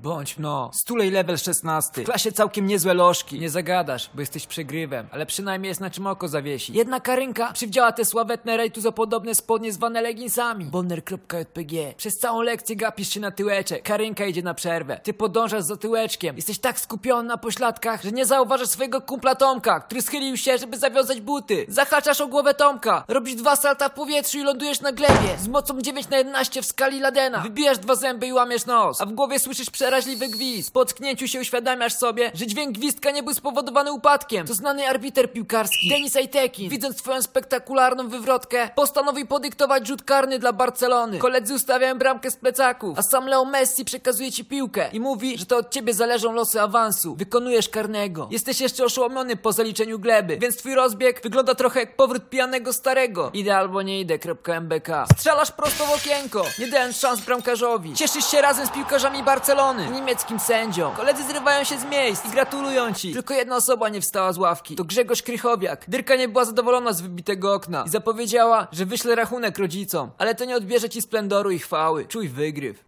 Bądź no, stulej level 16. W klasie całkiem niezłe lożki. Nie zagadasz, bo jesteś przegrywem, ale przynajmniej jest na czym oko zawiesi. Jedna karynka przywdziała te sławetne rejtuzopodobne spodnie zwane leginsami. Bonner.jpg. Przez całą lekcję gapisz się na tyłeczek. Karynka idzie na przerwę. Ty podążasz za tyłeczkiem. Jesteś tak skupiony na pośladkach, że nie zauważasz swojego kumpla Tomka, który schylił się, żeby zawiązać buty. Zahaczasz o głowę Tomka. Robisz dwa salta w powietrzu i lądujesz na glebie. Z mocą 9 na 11 w skali Ladena. Wybijasz dwa zęby i łamiesz nos. A w głowie słyszysz przeraźliwy gwizd. Po ocknięciu się uświadamiasz sobie, że dźwięk gwizdka nie był spowodowany upadkiem. To znany arbiter piłkarski, Denis Ajtekin, widząc twoją spektakularną wywrotkę, postanowił podyktować rzut karny dla Barcelony. Koledzy ustawiają bramkę z plecaków, a sam Leo Messi przekazuje ci piłkę i mówi, że to od ciebie zależą losy awansu. Wykonujesz karnego. Jesteś jeszcze oszołomiony po zaliczeniu gleby, więc twój rozbieg wygląda trochę jak powrót pijanego starego. Idę albo nie idę, MBK. Strzelasz prosto w okienko, nie dając szans bramkarzowi. Cieszysz się razem z piłkarzami Barcelony, niemieckim sędzią. Koledzy zrywają się z miejsc i gratulują ci. Tylko jedna osoba nie wstała z ławki. To Grzegorz Krychowiak. Dyrka nie była zadowolona z wybitego okna i zapowiedziała, że wyśle rachunek rodzicom. Ale to nie odbierze ci splendoru i chwały. Czuj wygryw.